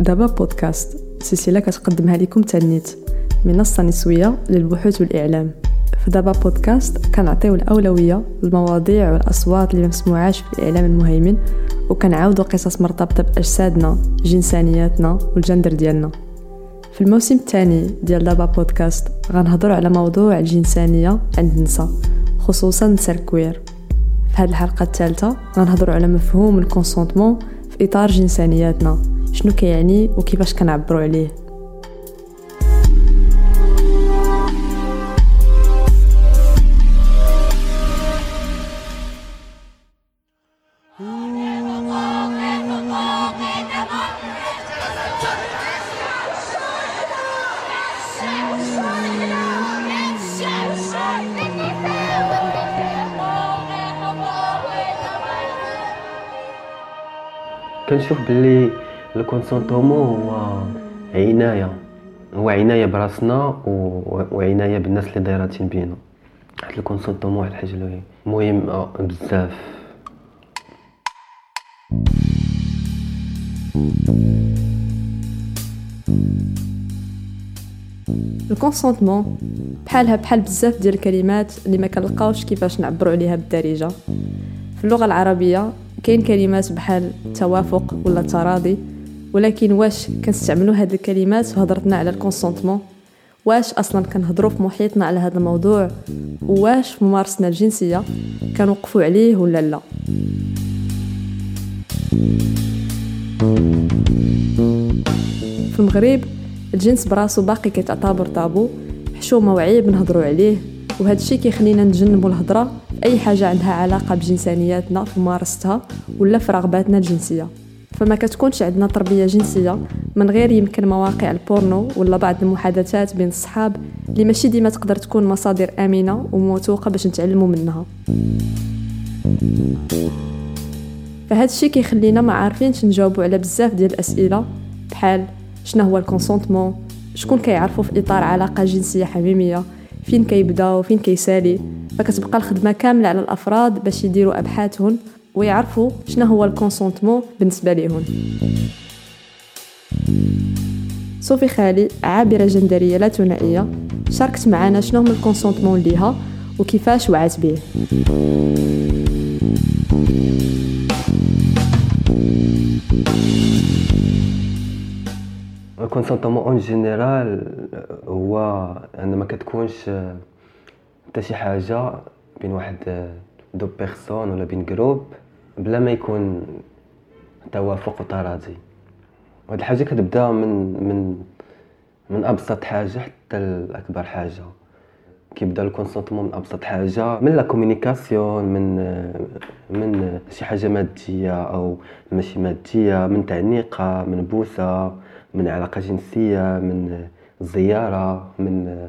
دابا بودكاست سلسلة كتقدمها لكم تانيت منصة نسوية للبحوث والإعلام. في دابا بودكاست كنعطيو الأولوية للمواضيع والأصوات اللي مسموعاش في الإعلام المهيمن وكنعاودو قصص مرتبطة بأجسادنا جنسانياتنا والجندر ديالنا. في الموسم الثاني ديال دابا بودكاست غنهضروا على موضوع الجنسانية عند النساء خصوصا النساء ال queer. في هذه الحلقة الثالثة غنهضروا على مفهوم ال consentement في إطار جنسانياتنا. شنو كيعني وكيفاش كنعبروا عليه كنشوف باللي ال consentement هو عناية هو عناية براسنا وعناية بالناس اللي دايراتين بينا. حيت ال consentement واحد الحاجة اللي مهمه بزاف. ال consentement بحالها بحال بزاف ديال الكلمات اللي ما كنلقاوش كيفاش نعبروا عليها بالدارجة. في اللغة العربية كاين كلمات بحال التوافق ولا التراضي ولكن واش كنستعملوا هاد الكلمات في هضرتنا على الكونسونتمون واش أصلا كنهضروا في محيطنا على هذا الموضوع؟ واش في ممارستنا الجنسية؟ كنوقفوا عليه ولا لا؟ في المغرب الجنس براسو باقي كيتعتبر طابو حشومه وعيب نهضروا عليه وهذا الشيء كيخلينا نتجنبوا الهضرة أي حاجة عندها علاقة بجنسانياتنا في ممارستها ولا في رغباتنا الجنسية. فما كتكونش عندنا تربية جنسية من غير يمكن مواقع البورنو ولا بعض المحادثات بين الصحاب اللي ماشي ديما تقدر تكون مصادر آمنة وموثوقة باش نتعلموا منها. فهذا الشيء كيخلينا ما عارفينش نجاوبوا على بزاف ديال الأسئلة بحال شنو هو ال consentement شكون كيعرفوا في إطار علاقة جنسية حميمية فين كيبدا وفين كيسالي. فكتبقى الخدمة كاملة على الأفراد باش يديروا أبحاثهم ويعرفوا شنو هو ال consentement بالنسبة ليهم. صوفي خالي عابرة جندرية لا ثنائية شاركت معنا شنو هو ال consentement ليها وكيفاش وعات به ال consentement en général هو أن ما كتكونش حتى شي حاجة بين واحد deux personnes ولا بين groupe. بلا ما يكون توافق وتراضي وهاد الحاجة كتبدأ من من من أبسط حاجة حتى لاكبر حاجة. كيبدأ ال consentement من أبسط حاجة من la communication من من شي حاجة مادية أو ماشي مادية من تعنيقه من بوسه من علاقة جنسية من زيارة من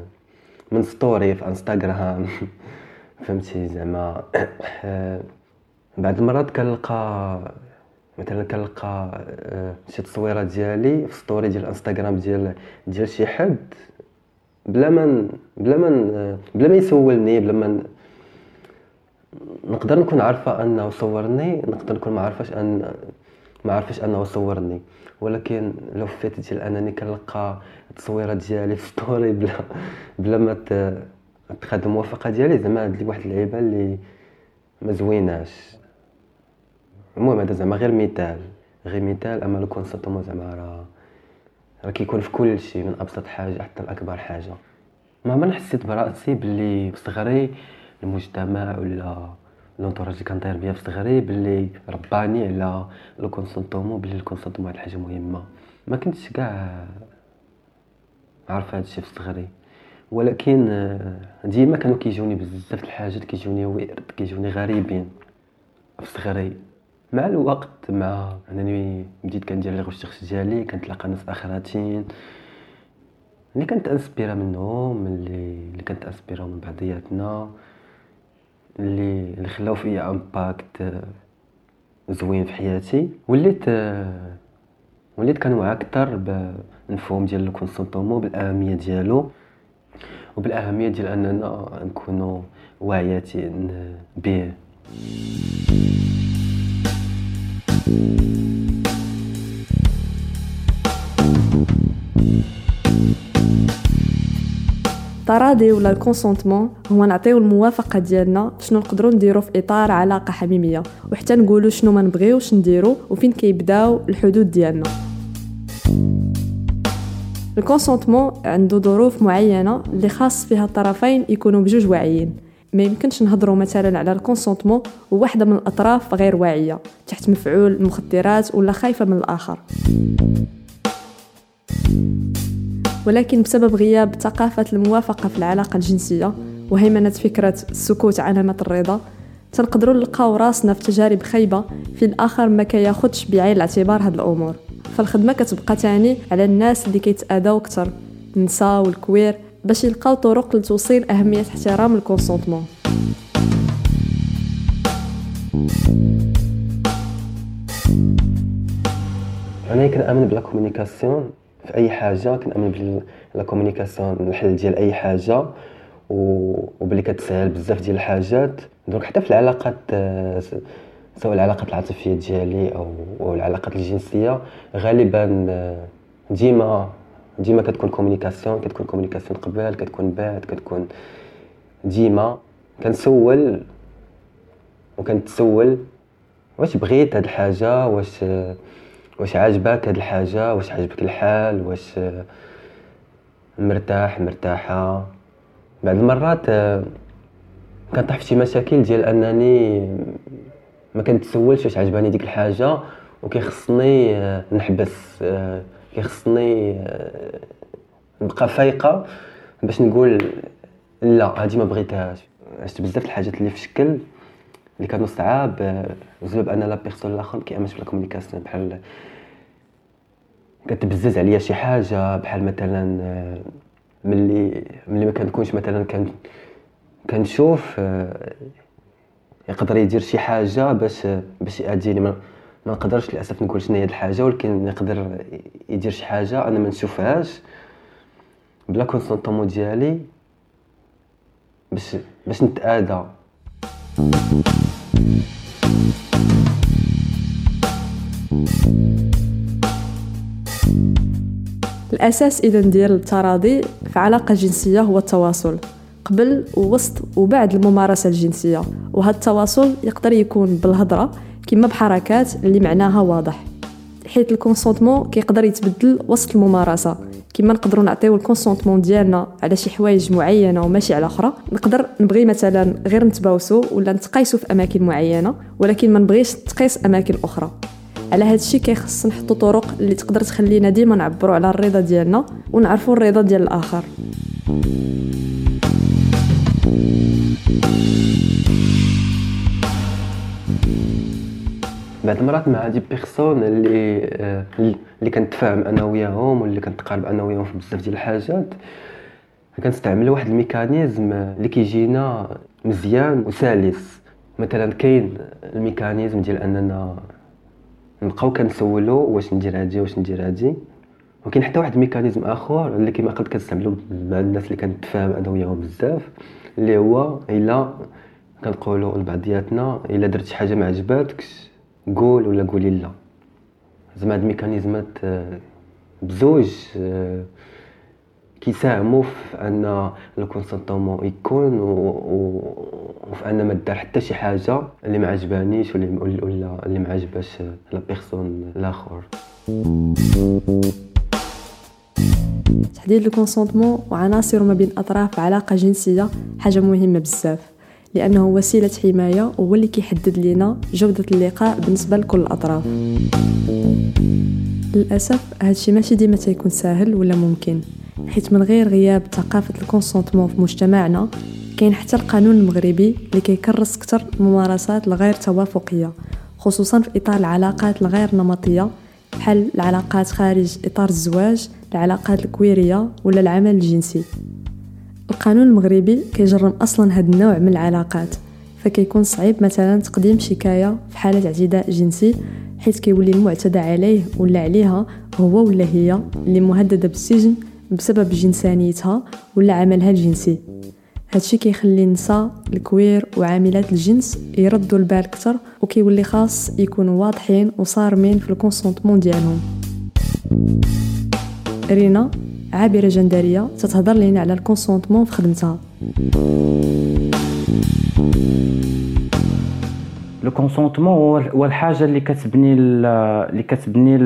من story في انستغرام فهمتي زعما؟ بعض المرات كنلقى مثلا كنلقى آه، شي تصويرة ديالي في story ديال انستغرام ديال ديال شي حد بلا ما بلا ما بلا ما يسولني بلا ما نقدر نكون عارفة أنه صورني نقدر نكون ما عارفاش ان ما عارفاش أنه صورني. ولكن le fait ديال أنني كنلقى التصويره ديالي في story بلا بلا ما تخد الموافقه ديالي زعما هاد واحد اللعيبة اللي ما زويناش. المهم هذا زعما غير مثال غير مثال أما le consentement زعما راه راه كيكون في كل شيء من أبسط حاجة حتى لأكبر حاجة. ما عمرني حسيت براسي باللي صغري المجتمع ولا l'entourage اللي كيدور بيا في صغري باللي رباني على le consentement باللي ال consentement واحد الحاجة مهمة. ما كنتش كاع عارف هذا الشيء في صغري. ولكن ديما كانوا كيجوني بزاف الحاجات كيجوني weird كيجوني غريبين في صغري. مع الوقت مع انني بديت كندير les recherches ديالي كنتلاقى ناس اخراتين اللي كنتانسبيرا منهم اللي اللي كنتانسبيرا من بعضياتنا اللي اللي خلاو فيا impact زوين في حياتي. وليت وليت كنوعى أكثر بالمفهوم ديال ال consentement بالأهمية ديالو. وبالأهمية ديال أننا نكونوا واعياتين به. التراضي ولا ال consentement هو نعطيو الموافقة ديالنا شنو نقدروا نديرو في إطار علاقة حميمية. وحتى نقولوا شنو ما نبغيوش نديرو وفين كيبداو الحدود ديالنا. ال consentement عنده ظروف معينة اللي خاص فيها الطرفين يكونوا بجوج واعيين. ما يمكنش نهضروا مثلا على ال consentement وواحدة من الأطراف غير واعية تحت مفعول المخدرات ولا خايفة من الآخر. ولكن بسبب غياب ثقافة الموافقة في العلاقة الجنسية وهيمنة فكرة السكوت علامة الرضا تنقدروا نلقاو راسنا في تجارب خايبة في الآخر ما كياخدش بعين الاعتبار هاد الأمور. فالخدمة كتبقى تاني على الناس اللي كيتأذاو أكثر النساء وال queer. باش يلقاو طرق لتوصيل أهمية احترام ال consentement أنا كنأمن ب la communication في أي حاجة كنأمن ب la communication الحل ديال أي حاجة وبلي كتسهل بزاف ديال الحاجات. donc حتى في العلاقات سواء العلاقات العاطفية ديالي أو العلاقات الجنسية غالبا ديما ديما كتكون communication كتكون communication قبل كتكون بعد كتكون ديما كنسول وكنتسول واش بغيت هاد الحاجة واش واش عاجبك هاد الحاجة واش عاجبك الحال واش مرتاح مرتاحة. بعض المرات كنطيح في شي مشاكل ديال أنني ما كنتسولش واش عجباني ديك الحاجة وكيخصني نحبس كيخصني نبقى فايقة باش نقول لا هادي ما بغيتهاش. عشت بزاف الحاجات اللي في شكل اللي كانوا صعاب بسبب ان la personne الآخر كيامنش في ال communication بحال كتبزز عليا شي حاجة بحال مثلا ملي ملي ما كنكونش مثلا كان كنشوف يقدر يدير شي حاجة باش باش يأذيني. ما نقدرش للأسف نقول شنو هي الحاجة ولكن يقدر يدير شي حاجة أنا ما نشوفهاش بلا كونسونطومون ديالي باش باش نتآذى. الأساس إذا ديال التراضي في علاقة جنسية هو التواصل قبل ووسط وبعد الممارسة الجنسية. وهذا التواصل يقدر يكون بالهضرة كما بحركات اللي معناها واضح حيث ال consentement كيقدر يتبدل وسط الممارسة. كما نقدروا نعطيو ال consentement ديالنا على شي حوايج معينة وماشي على أخرى نقدر نبغي مثلا غير نتباوسو ولا نتقايسو في أماكن معينة ولكن ما نبغيش تقيس أماكن أخرى. على هذا الشيء كيخص نحطو طرق اللي تقدر تخلينا ديما نعبروا على الرضا ديالنا ونعرفوا الرضا ديال الآخر. بعض المرات مع des personnes اللي اللي كنتفاهم أنا وياهم واللي كنتقارب أنا وياهم في بزاف ديال الحاجات كنستعمل واحد ال mécanisme اللي كيجينا مزيان وسلس. مثلا كاين ال mécanisme ديال اننا نبقاو كنسولو واش ندير هادي واش ندير هادي وكاين حتى واحد ال mécanisme آخر اللي كيما قد كنستعملو مع الناس اللي كنتفاهم أنا وياهم بزاف اللي هو إلا كنقولوا لبعضياتنا إلا درت شي حاجة ما عجباتكش قول ولا قولي لا زعما هاد الميكانيزمات آه، بزوج آه، كيساهموا في أن ال consentement يكون وفي أن ما دار حتى شي حاجة اللي ما عجبانيش ولا اللي ما عجباش la personne الآخر. تحديد ال consentement وعناصر ما بين أطراف علاقة جنسية حاجة مهمة بزاف. لأنه وسيلة حماية وهو اللي كيحدد لنا جودة اللقاء بالنسبة لكل الأطراف. للأسف هادشي ماشي ديما تيكون ساهل ولا ممكن حيت من غير غياب ثقافة ال consentement في مجتمعنا كاين حتى القانون المغربي اللي كيكرس أكثر الممارسات الغير توافقية خصوصا في إطار العلاقات الغير نمطية بحال العلاقات خارج إطار الزواج العلاقات الكويرية ولا العمل الجنسي. القانون المغربي كيجرم أصلا هاد النوع من العلاقات فكيكون صعيب مثلا تقديم شكاية في حالة اعتداء جنسي حيث كيولي المعتدى عليه ولا عليها هو ولا هي اللي مهدده بالسجن بسبب جنسانيتها ولا عملها الجنسي. هادشي كيخلي النساء ال queer وعاملات الجنس يردوا البال أكثر وكيولي خاص يكونوا واضحين وصارمين في ال consentement ديالهم رينا عابرة جندرية تتهضر لينا على ال consentement في خدمتها. le consentement هو الحاجة اللي كتبني اللي كتبني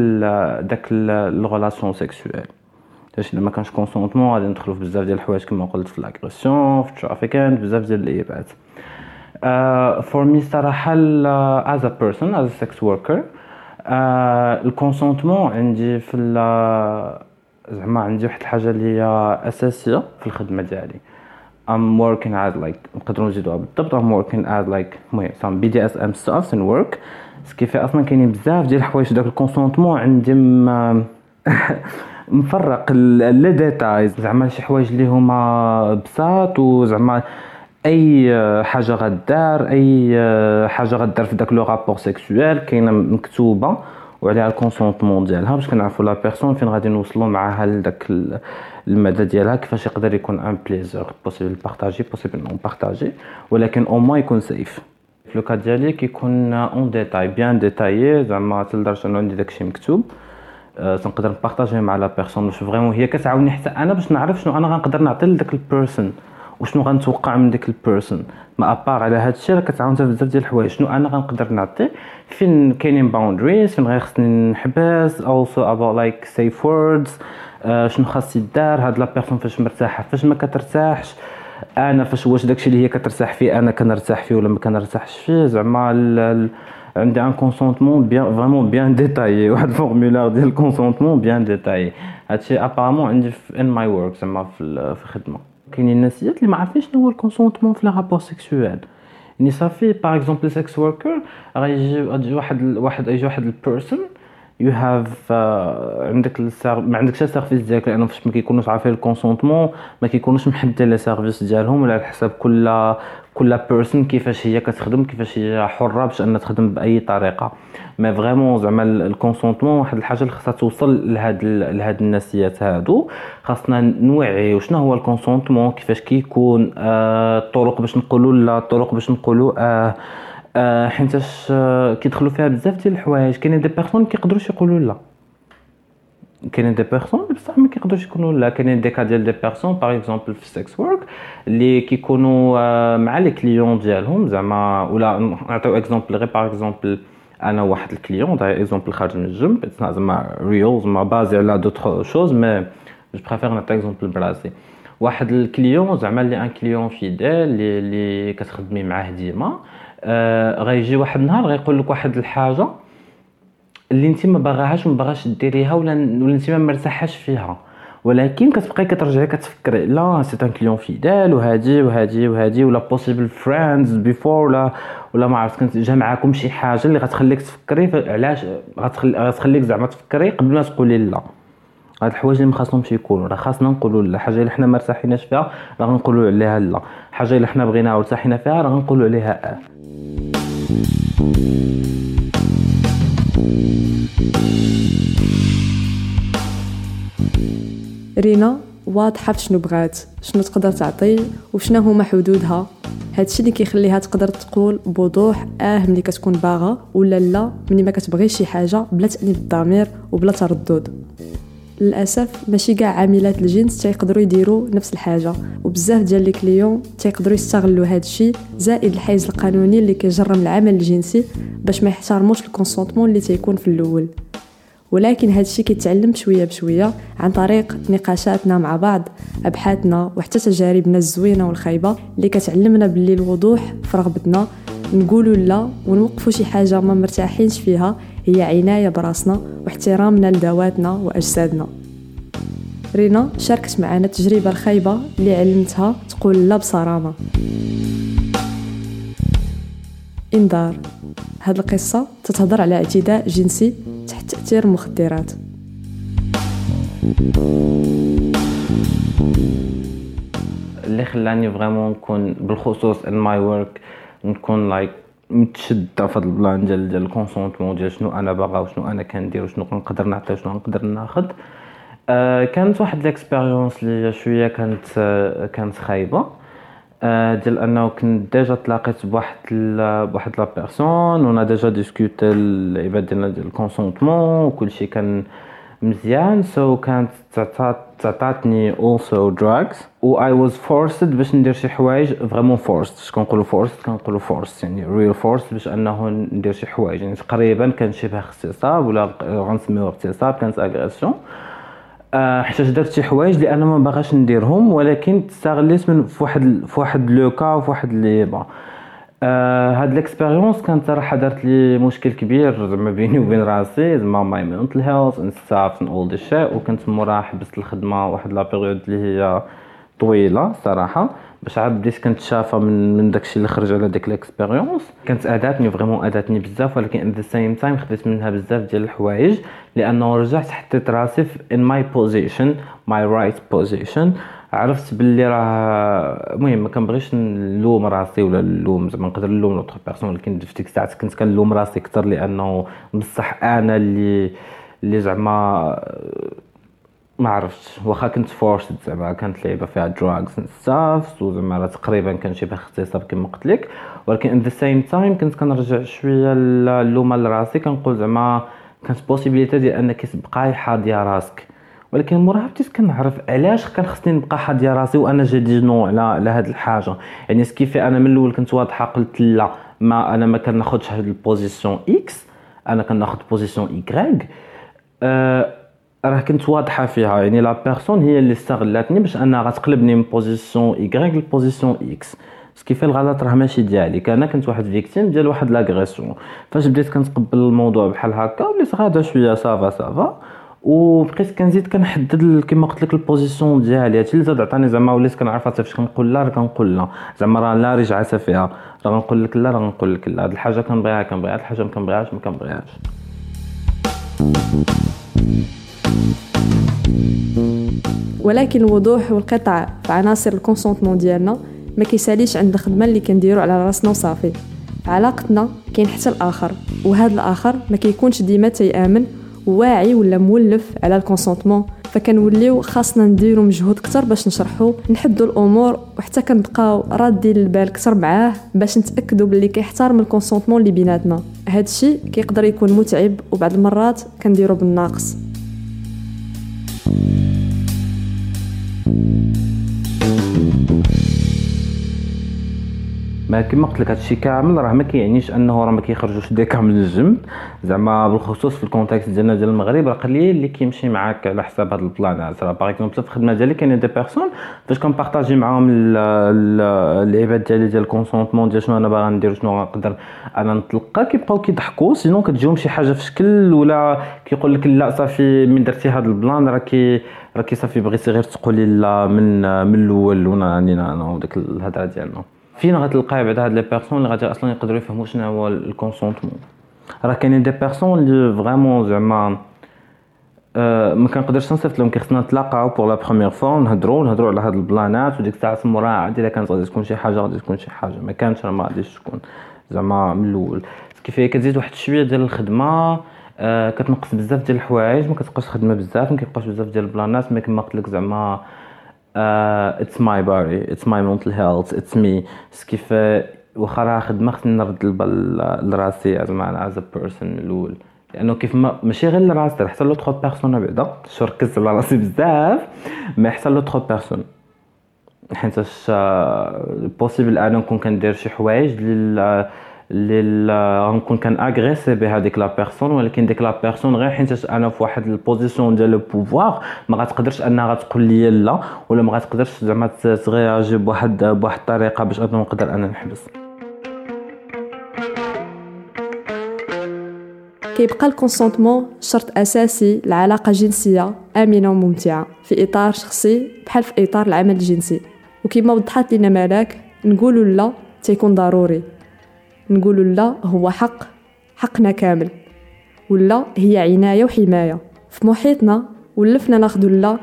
داك ال relation sexuelle باش لما كانش consentement غادي ندخلو في بزاف ديال الحوايج كما قلت في l'agression في ال trafficking بزاف ديال الإيبات. for me صراحة as a person as sex worker ال consentement عندي في زعما عندي واحد الحاجة اللي هي أساسية في الخدمة ديالي. I'm working as like نقدروا نزيدوها بالضبط. I'm working as like المهم some BDSM stuff in work. ce qui fait أصلا كاينين بزاف ديال الحوايج داك ال consentement عندي مفرق les détails زعما شي حوايج اللي هما بساط وزعما أي حاجة غدار أي حاجة غدار في داك le rapport sexuel كاينة مكتوبة. وعليها ال consentement ديالها باش كنعرفوا la personne فين غادي نوصلوا معاها لداك المدى ديالها كيفاش يقدر يكون un plaisir possible partagé possible non partagé ولكن au moins يكون safe في le cas ديالي كيكون en détail bien détaillé زعما لدرجه انه عندي داكشي مكتوب. أه تنقدر ن partager مع la personne. واش vraiment هي كتعاوني حتى أنا باش نعرف شنو أنا غنقدر نعطي لداك ال personne وشنو غنتوقع من ديك ال personne mais à part على هذا الشيء راه كتعاون بزاف ديال الحوايج. شنو أنا غنقدر نعطي؟ فين كاينين boundaries فين غيخصني نحبس؟ Also about like safe words. آه شنو خاص يدار؟ هاد la personne فاش مرتاحة فاش ما كترتاحش. أنا فاش واش داكشي اللي هي كترتاح فيه أنا كنرتاح فيه ولا ما كنرتاحش فيه؟ زعما عندي un consentement bien vraiment bien détaillé واحد ال formulaire ديال ال consentement bien détaillé هادشي apparemment عندي في in my work زعما في الخدمة. كاينين الناسيات اللي ما عارفينش شنو هو ال consentement في les rapports sexuels يعني صافي par exemple sex worker غيجي واحد واحد يجي واحد ال personne you have عندك ال ser... ما عندكش ال service ديالك لأنه فاش ما كيكونوش عارفين ال consentement ما كيكونوش محددين les services ديالهم ولا على حساب كل كل personne كيفاش هي كتخدم كيفاش هي حرة باش أنها تخدم بأي طريقة. mais vraiment زعما ال consentement واحد الحاجة اللي خاصها توصل لهاد لهاد الناسيات هادو. خاصنا نوعي شنو هو ال consentement كيفاش كيكون آه الطرق باش نقولوا لا الطرق باش نقولوا آه آه حيتاش آه كيدخلوا فيها بزاف ديال الحوايج. كاينين des personnes كيقدروش يقولوا لا. كاينين des personnes بصح ما كيقدروش يكونوا لا. كاينين des cas ديال des personnes par exemple في ال sex work اللي كيكونوا آه مع les clients ديالهم زعما. ولا نعطيو exemple غير par exemple أنا واحد ال client داير exemple خارج من ال game زعما real زعما basé على d'autres choses mais je préfère نعطي exemple براسي واحد ال client زعما اللي un client fidèle اللي كتخدمي معاه ديما. آه غيجي واحد النهار غيقول لك واحد الحاجة اللي انت ما باغاهاش وما باغاش ديريها ولا ولا انت ما مرتاحاش فيها. ولكن كتبقاي كترجعي كتفكري لا c'est un client fidèle وهادي وهادي وهادي ولا possible friends before ولا ولا ما عرفت كنت جا معاكم شي حاجة اللي غتخليك تفكري علاش؟ غتخليك زعما تفكري قبل ما تقولي لا. هاد الحوايج اللي ما خاصهمش يكونوا راه خاصنا نقولوا لا. حاجة اللي حنا مرتاحيناش فيها راه غنقولوا عليها لا. حاجة اللي حنا بغيناها وارتاحينا فيها راه غنقولوا عليها آه رينا واضحه في شنو بغات؟ شنو تقدر تعطي؟ وشنو هما حدودها؟ هادشي اللي كيخليها تقدر تقول بوضوح آه ملي كتكون باغا ولا لا ملي ما كتبغيش شي حاجة بلا تأنيب الضمير وبلا تردد. للأسف ماشي كاع عاملات الجنس تيقدروا يديروا نفس الحاجة. وبزاف ديال les clients تيقدروا يستغلوا هذا الشيء زائد الحيز القانوني اللي كيجرم العمل الجنسي باش ما يحترموش ال consentement اللي تيكون في الأول. ولكن هذا الشيء كيتعلم شوية بشوية عن طريق نقاشاتنا مع بعض أبحاثنا وحتى تجاربنا الزوينة والخايبة اللي كتعلمنا باللي الوضوح في رغبتنا نقولوا لا ونوقفوا شي حاجة ما مرتاحينش فيها هي عناية براسنا واحترامنا لذواتنا وأجسادنا. رينا شاركت معنا التجربه الخايبة اللي علمتها تقول لا بصرامة. إنذار. هاد القصة تتهضر على اعتداء جنسي تحت تأثير المخدرات. اللي خلاني vraiment نكون بالخصوص in my work نكون like متشدة في هذا ال plan ديال ديال ال consentement ديال شنو أنا باغا وشنو أنا كندير وشنو نقدر نعطي وشنو نقدر ناخذ آه كانت واحد l'expérience اللي شوية كانت آه كانت خايبة. آه ديال أنه كنت déjà تلاقيت بواحد بواحد la personne ونا déjà discuté العباد ديالنا ديال ال consentement وكلشي كان مزيان. so so كانت تعطاتني also drugs. و I was forced باش ندير شي حوايج vraiment forced. اش كنقولوا forced كنقولوا forced يعني real forced باش أنه ندير شي حوايج. يعني تقريبا كان شبه اغتصاب ولا غنسميوه اغتصاب كانت agression آه، حتى درت شي حوايج اللي أنا ما باغاش نديرهم ولكن تستغليت من في واحد في واحد le cas وفي واحد les bas هاد l'expérience كانت صراحة دارت لي مشكل كبير زعما بيني وبين راسي زعما my mental health and stuff and all that وكنت مورا حبست الخدمة واحد la période اللي هي طويلة صراحة باش عاد بديت كنتشافى من من داكشي اللي خرج على ديك l'expérience كانت أداتني vraiment أداتني بزاف ولكن in the same time خديت منها بزاف ديال الحوايج لأنه رجعت حطيت راسي في in my position my right position عرفت باللي راه المهم ما كنبغيش نلوم راسي ولا نلوم زعما نقدر نلوم l'autre personne ولكن في ديك الساعات. كنت كنلوم راسي أكثر لأنه بصح أنا اللي اللي زعما ما عرفتش. واخا كنت forced زعما كانت لعيبة فيها drugs stuff وزعما تقريبا كان شبه اغتصاب كما قلت لك. ولكن in the same time كنت كنرجع شوية اللومه لراسي كنقول زعما كانت possibilité ديال أنك تبقاي حاضيه راسك. ولكن موراها بديت كنعرف علاش كان خصني نبقى حاضيه راسي وأنا جدي نو على على هاد الحاجة. يعني ce qui fait أنا من الأول كنت واضحة قلت لا ما أنا ما كناخذش هاد ال position X أنا كناخذ position Y أه راه كنت واضحة فيها. يعني la personne هي اللي استغلتني باش أنها غتقلبني من position Y ل position X ce qui fait الغلط راه ماشي ديالي. أنا كنت واحد victime ديال واحد l'agression فاش بديت كنتقبل الموضوع بحال هكا وليت غادا شوية ça va ça va وبقيت كنزيد كنحدد كما قلت لك ال position ديالي. هادشي اللي زاد عطاني زعما وليت كنعرف فاش كنقول لا راه كنقول لا. زعما راه لا رجعت فيها راه غنقول لك لا راه غنقول لك لا. هاد الحاجة كنبغيها كنبغيها. هاد الحاجة ما كنبغيهاش ما كنبغيهاش. ولكن الوضوح والقطع في عناصر ال consentement ديالنا ما كيساليش عند الخدمة اللي كنديرو على راسنا وصافي. علاقتنا كاين حتى الآخر وهذا الآخر ما كيكونش ديما تيآمن واعي ولا مولف على ال consentement فكنوليو خاصنا نديرو مجهود أكثر باش نشرحو نحدو الأمور وحتى كنبقاو رادين البال أكثر معاه باش نتاكدوا باللي كيحترم ال consentement اللي بيناتنا. هادشي كيقدر يكون متعب وبعض المرات كنديرو بالناقص. ما كما قلت لك هادشي كامل راه ما كيعنيش أنه راه ما كيخرجوش دي كامل ال game زعما بالخصوص في ال contexte ديالنا ديال المغرب راه قليل اللي كيمشي معاك على حساب هاد البلانات راه par exemple في الخدمة ديالي كاينين des personnes. فاش كن partager معاهم اللعيبات ديالي ديال الكونسونطمون ديال شنو أنا باغا ندير شنو غنقدر أنا نطلقها كيبقاو كيضحكوا. sinon كتجيهم شي حاجة في شكل ولا كيقول لك لا صافي من درتي هاد ال plan راه كي راه كي صافي بغيتي غير تقولي لا من من الأول وأنا أنا وديك الهضره ديالنا. فين غتلقاي بعد هاد les personnes اللي غادي أصلا يقدروا يفهموا شنو هو ال consentement؟ راه كاينين des personnes اللي vraiment زعما أه ما كنقدرش نصيفط لهم كيخصنا نتلاقاو pour la première fois نهضروا نهضروا على هاد البلانات وديك الساعة موراها عاد إلا كانت غادي تكون شي حاجة غادي تكون شي حاجة. ما كانش راه ما غاديش تكون زعما من الأول. كيف كتزيد واحد شوية ديال الخدمة أه كتنقص بزاف ديال الحوايج ما كتبقاش خدمة بزاف ما كيبقاش بزاف ديال البلانات ما كما قلت لك زعما it's my body it's my mental health it's me كيف واخا راه خدمة خصني نرد البال لراسي زعما as person من الأول. لأنه كيف ما ماشي غير لراسي حتى l'autre personne بعدا شو ركزت على راسي بزاف mais حتى l'autre personne. حيتاش possible أنا نكون كندير شي حوايج اللي غنكون كان agresser بهذيك la personne ولكن ديك la personne غير حيت أنا في واحد ال position ديال ال pouvoir ما غتقدرش أنها غتقول لي لا ولا ما غتقدرش زعما تغياجي بواحد بواحد الطريقة باش أنا نقدر أنا نحبس. كيبقى ال consentement شرط أساسي لعلاقة جنسية آمنة وممتعة في إطار شخصي بحال في إطار العمل الجنسي. وكما وضحت لنا ملاك نقولوا لا تيكون ضروري. نقولوا لا هو حق حقنا كامل ولا هي عناية وحماية. في محيطنا ولفنا ناخدو لا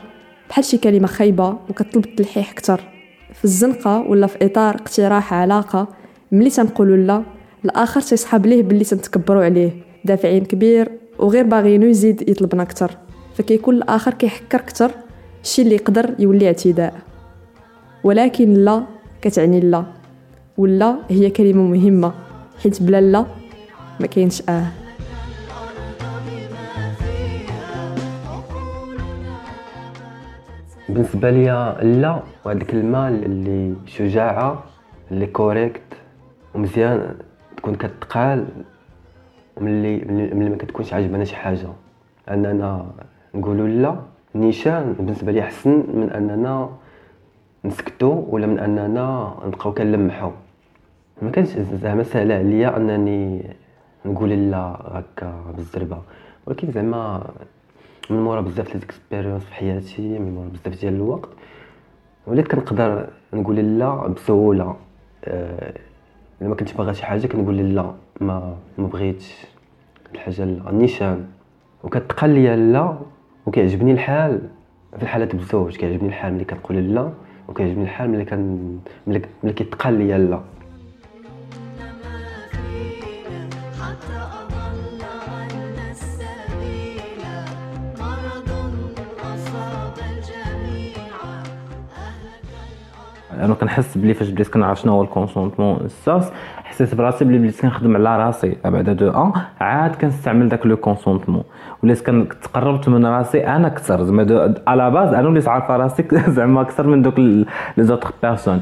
بحال شي كلمة خايبة وكتطلب التلحيح كتر في الزنقة ولا في إطار اقتراح علاقة ملي تنقولوا لا الآخر تيسحب ليه باللي تنتكبروا عليه. دافعين كبير وغير باغينو يزيد يطلبنا كتر فكيكون الآخر كيحكر كتر الشي اللي يقدر يولي اعتداء. ولكن لا كتعني لا ولا هي كلمة مهمة. حيت بلا لا ما كاينش آه. بالنسبة ليا لا وهاد الكلمة اللي شجاعة اللي كوريكت ومزيان تكون كتقال ملي ملي ما كتكونش عاجبنا شي حاجة. أننا نقولوا لا نيشان بالنسبة لي أحسن من أننا نسكتوا ولا من أننا نبقاو كنلمحوا ما كانش زعما سهله عليا أنني نقول لا هكا بالزربة. ولكن زعما من مورا بزاف les expériences في حياتي من مورا بزاف ديال الوقت وليت كنقدر نقول لا بسهولة. أه إلا ما كنتش باغا شي حاجة كنقول لا ما ما بغيتش الحاجة لا نيشان وكتقال ليا لا وكيعجبني الحال. في الحالات بزوج كيعجبني الحال ملي كنقول لا وكيعجبني الحال ملي كان ملي كيتقال ليا لا. أنا كنحس بلي فاش بديت كنعرف شنو هو ال consentement الساس حسيت براسي بلي بديت كنخدم على راسي. بعد deux ans عاد كنستعمل داك le consentement وليت تقربت من راسي أنا أكثر. زعما à la base أنا وليت عارفة راسي زعما أكثر من دوك les autres personnes